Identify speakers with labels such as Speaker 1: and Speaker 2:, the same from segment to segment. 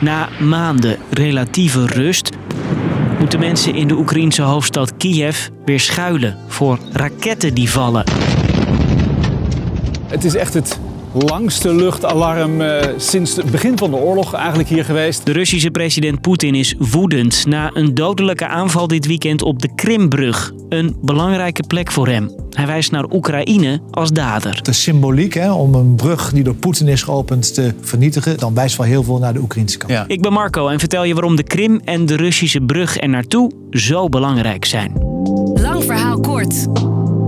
Speaker 1: Na maanden relatieve rust moeten mensen in de Oekraïnse hoofdstad Kiev weer schuilen voor raketten die vallen.
Speaker 2: Het is echt het langste luchtalarm eh, sinds het begin van de oorlog eigenlijk hier geweest.
Speaker 1: De Russische president Poetin is woedend na een dodelijke aanval dit weekend op de Krimbrug. Een belangrijke plek voor hem. Hij wijst naar Oekraïne als dader.
Speaker 3: De symboliek hè, om een brug die door Poetin is geopend te vernietigen, dan wijst wel heel veel naar de Oekraïnse kant.
Speaker 1: Ik ben Marco en vertel je waarom de Krim en de Russische brug er naartoe zo belangrijk zijn.
Speaker 4: Lang verhaal kort.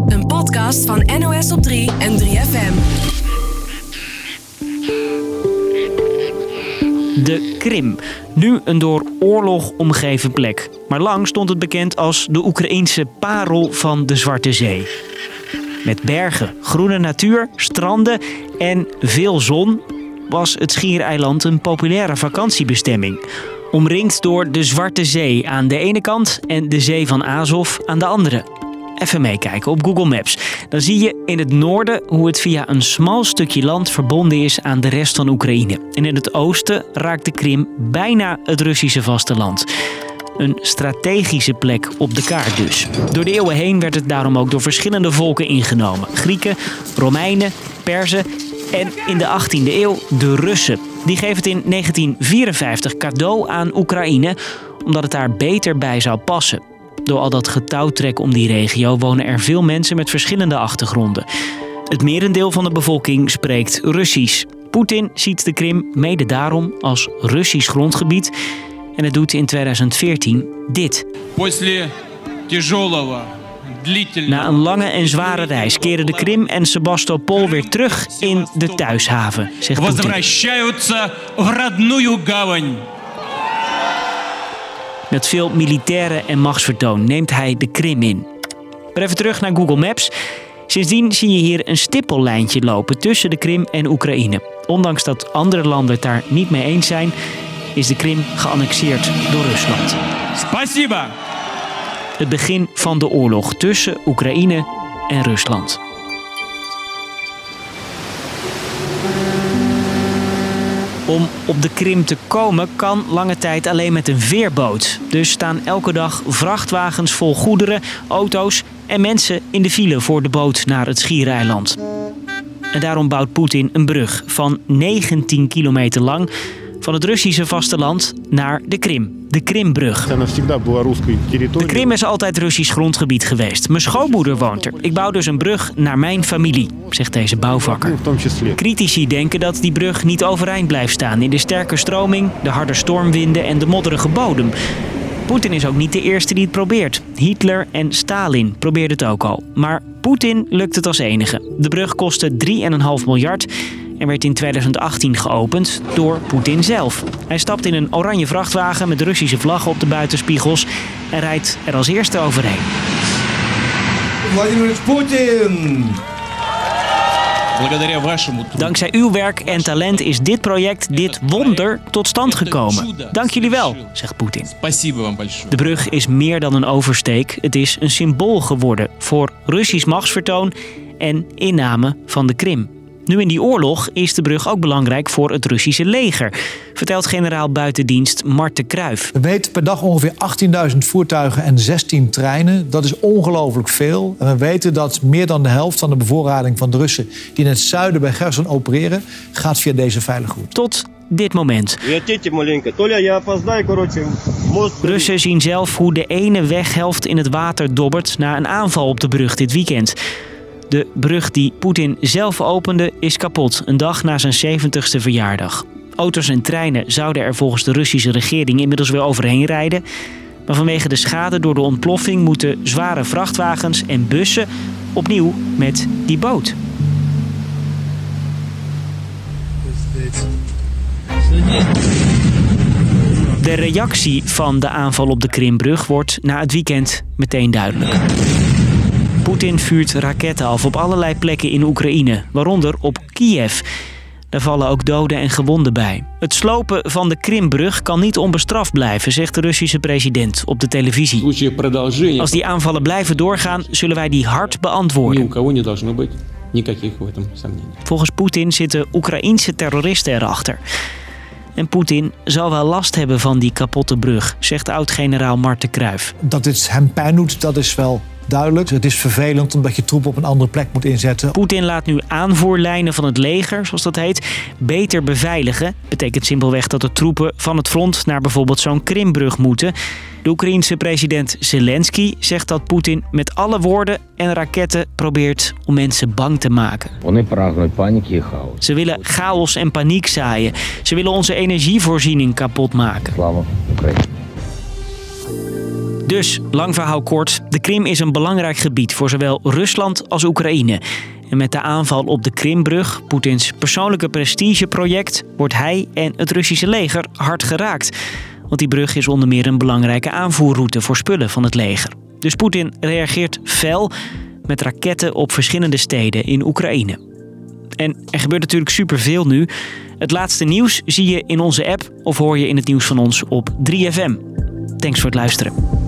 Speaker 4: Een podcast van NOS op 3 en 3FM.
Speaker 1: De Krim. Nu een door oorlog omgeven plek. Maar lang stond het bekend als de Oekraïense parel van de Zwarte Zee. Met bergen, groene natuur, stranden en veel zon was het schiereiland een populaire vakantiebestemming. Omringd door de Zwarte Zee aan de ene kant en de Zee van Azov aan de andere. Even meekijken op Google Maps. Dan zie je in het noorden hoe het via een smal stukje land verbonden is aan de rest van Oekraïne. En in het oosten raakt de Krim bijna het Russische vasteland. Een strategische plek op de kaart dus. Door de eeuwen heen werd het daarom ook door verschillende volken ingenomen. Grieken, Romeinen, Perzen en in de 18e eeuw de Russen. Die geven het in 1954 cadeau aan Oekraïne omdat het daar beter bij zou passen. Door al dat getouwtrek om die regio wonen er veel mensen met verschillende achtergronden. Het merendeel van de bevolking spreekt Russisch. Poetin ziet de Krim mede daarom als Russisch grondgebied. En het doet in 2014 dit. Na een lange en zware reis keren de Krim en Sebastopol weer terug in de thuishaven, zegt Poetin. Met veel militairen en machtsvertoon neemt hij de Krim in. Maar even terug naar Google Maps. Sindsdien zie je hier een stippellijntje lopen tussen de Krim en Oekraïne. Ondanks dat andere landen het daar niet mee eens zijn, is de Krim geannexeerd door Rusland.
Speaker 5: Spasiba!
Speaker 1: Het begin van de oorlog tussen Oekraïne en Rusland. Om op de Krim te komen kan lange tijd alleen met een veerboot. Dus staan elke dag vrachtwagens vol goederen, auto's en mensen in de file voor de boot naar het schiereiland. En daarom bouwt Poetin een brug van 19 kilometer lang van het Russische vasteland naar de Krim. De Krimbrug. De Krim is altijd Russisch grondgebied geweest. Mijn schoonmoeder woont er. Ik bouw dus een brug naar mijn familie, zegt deze bouwvakker. Critici denken dat die brug niet overeind blijft staan in de sterke stroming, de harde stormwinden en de modderige bodem. Poetin is ook niet de eerste die het probeert. Hitler en Stalin probeerden het ook al. Maar Poetin lukt het als enige. De brug kostte 3,5 miljard en werd in 2018 geopend door Poetin zelf. Hij stapt in een oranje vrachtwagen met Russische vlaggen op de buitenspiegels en rijdt er als eerste overheen.
Speaker 6: Vladimir Poetin!
Speaker 1: Dankzij uw werk en talent is dit project, dit wonder, tot stand gekomen. Dank jullie wel, zegt Poetin. De brug is meer dan een oversteek. Het is een symbool geworden voor Russisch machtsvertoon en inname van de Krim. Nu in die oorlog is de brug ook belangrijk voor het Russische leger, vertelt generaal buitendienst Marten Kruijf.
Speaker 3: We weten per dag ongeveer 18.000 voertuigen en 16 treinen. Dat is ongelooflijk veel. En we weten dat meer dan de helft van de bevoorrading van de Russen die in het zuiden bij Gerson opereren, gaat via deze veilige route.
Speaker 1: Tot dit moment. Russen zien zelf hoe de ene weghelft in het water dobbert na een aanval op de brug dit weekend. De brug die Poetin zelf opende is kapot, een dag na zijn 70ste verjaardag. Auto's en treinen zouden er volgens de Russische regering inmiddels weer overheen rijden. Maar vanwege de schade door de ontploffing moeten zware vrachtwagens en bussen opnieuw met die boot. De reactie van de aanval op de Krimbrug wordt na het weekend meteen duidelijk. Poetin vuurt raketten af op allerlei plekken in Oekraïne, waaronder op Kiev. Daar vallen ook doden en gewonden bij. Het slopen van de Krimbrug kan niet onbestraft blijven, zegt de Russische president op de televisie. Als die aanvallen blijven doorgaan, zullen wij die hard beantwoorden. Volgens Poetin zitten Oekraïense terroristen erachter. En Poetin zal wel last hebben van die kapotte brug, zegt oud-generaal Marten Kruijf.
Speaker 3: Dat dit hem pijn doet, dat is wel duidelijk. Het is vervelend omdat je troepen op een andere plek moet inzetten.
Speaker 1: Poetin laat nu aanvoerlijnen van het leger, zoals dat heet, beter beveiligen. Betekent simpelweg dat de troepen van het front naar bijvoorbeeld zo'n Krimbrug moeten. De Oekraïense president Zelensky zegt dat Poetin met alle woorden en raketten probeert om mensen bang te maken. Ze willen chaos en paniek zaaien. Ze willen onze energievoorziening kapot maken. Dus, lang verhaal kort, de Krim is een belangrijk gebied voor zowel Rusland als Oekraïne. En met de aanval op de Krimbrug, Poetins persoonlijke prestigeproject, wordt hij en het Russische leger hard geraakt. Want die brug is onder meer een belangrijke aanvoerroute voor spullen van het leger. Dus Poetin reageert fel met raketten op verschillende steden in Oekraïne. En er gebeurt natuurlijk superveel nu. Het laatste nieuws zie je in onze app of hoor je in het nieuws van ons op 3FM. Thanks voor het luisteren.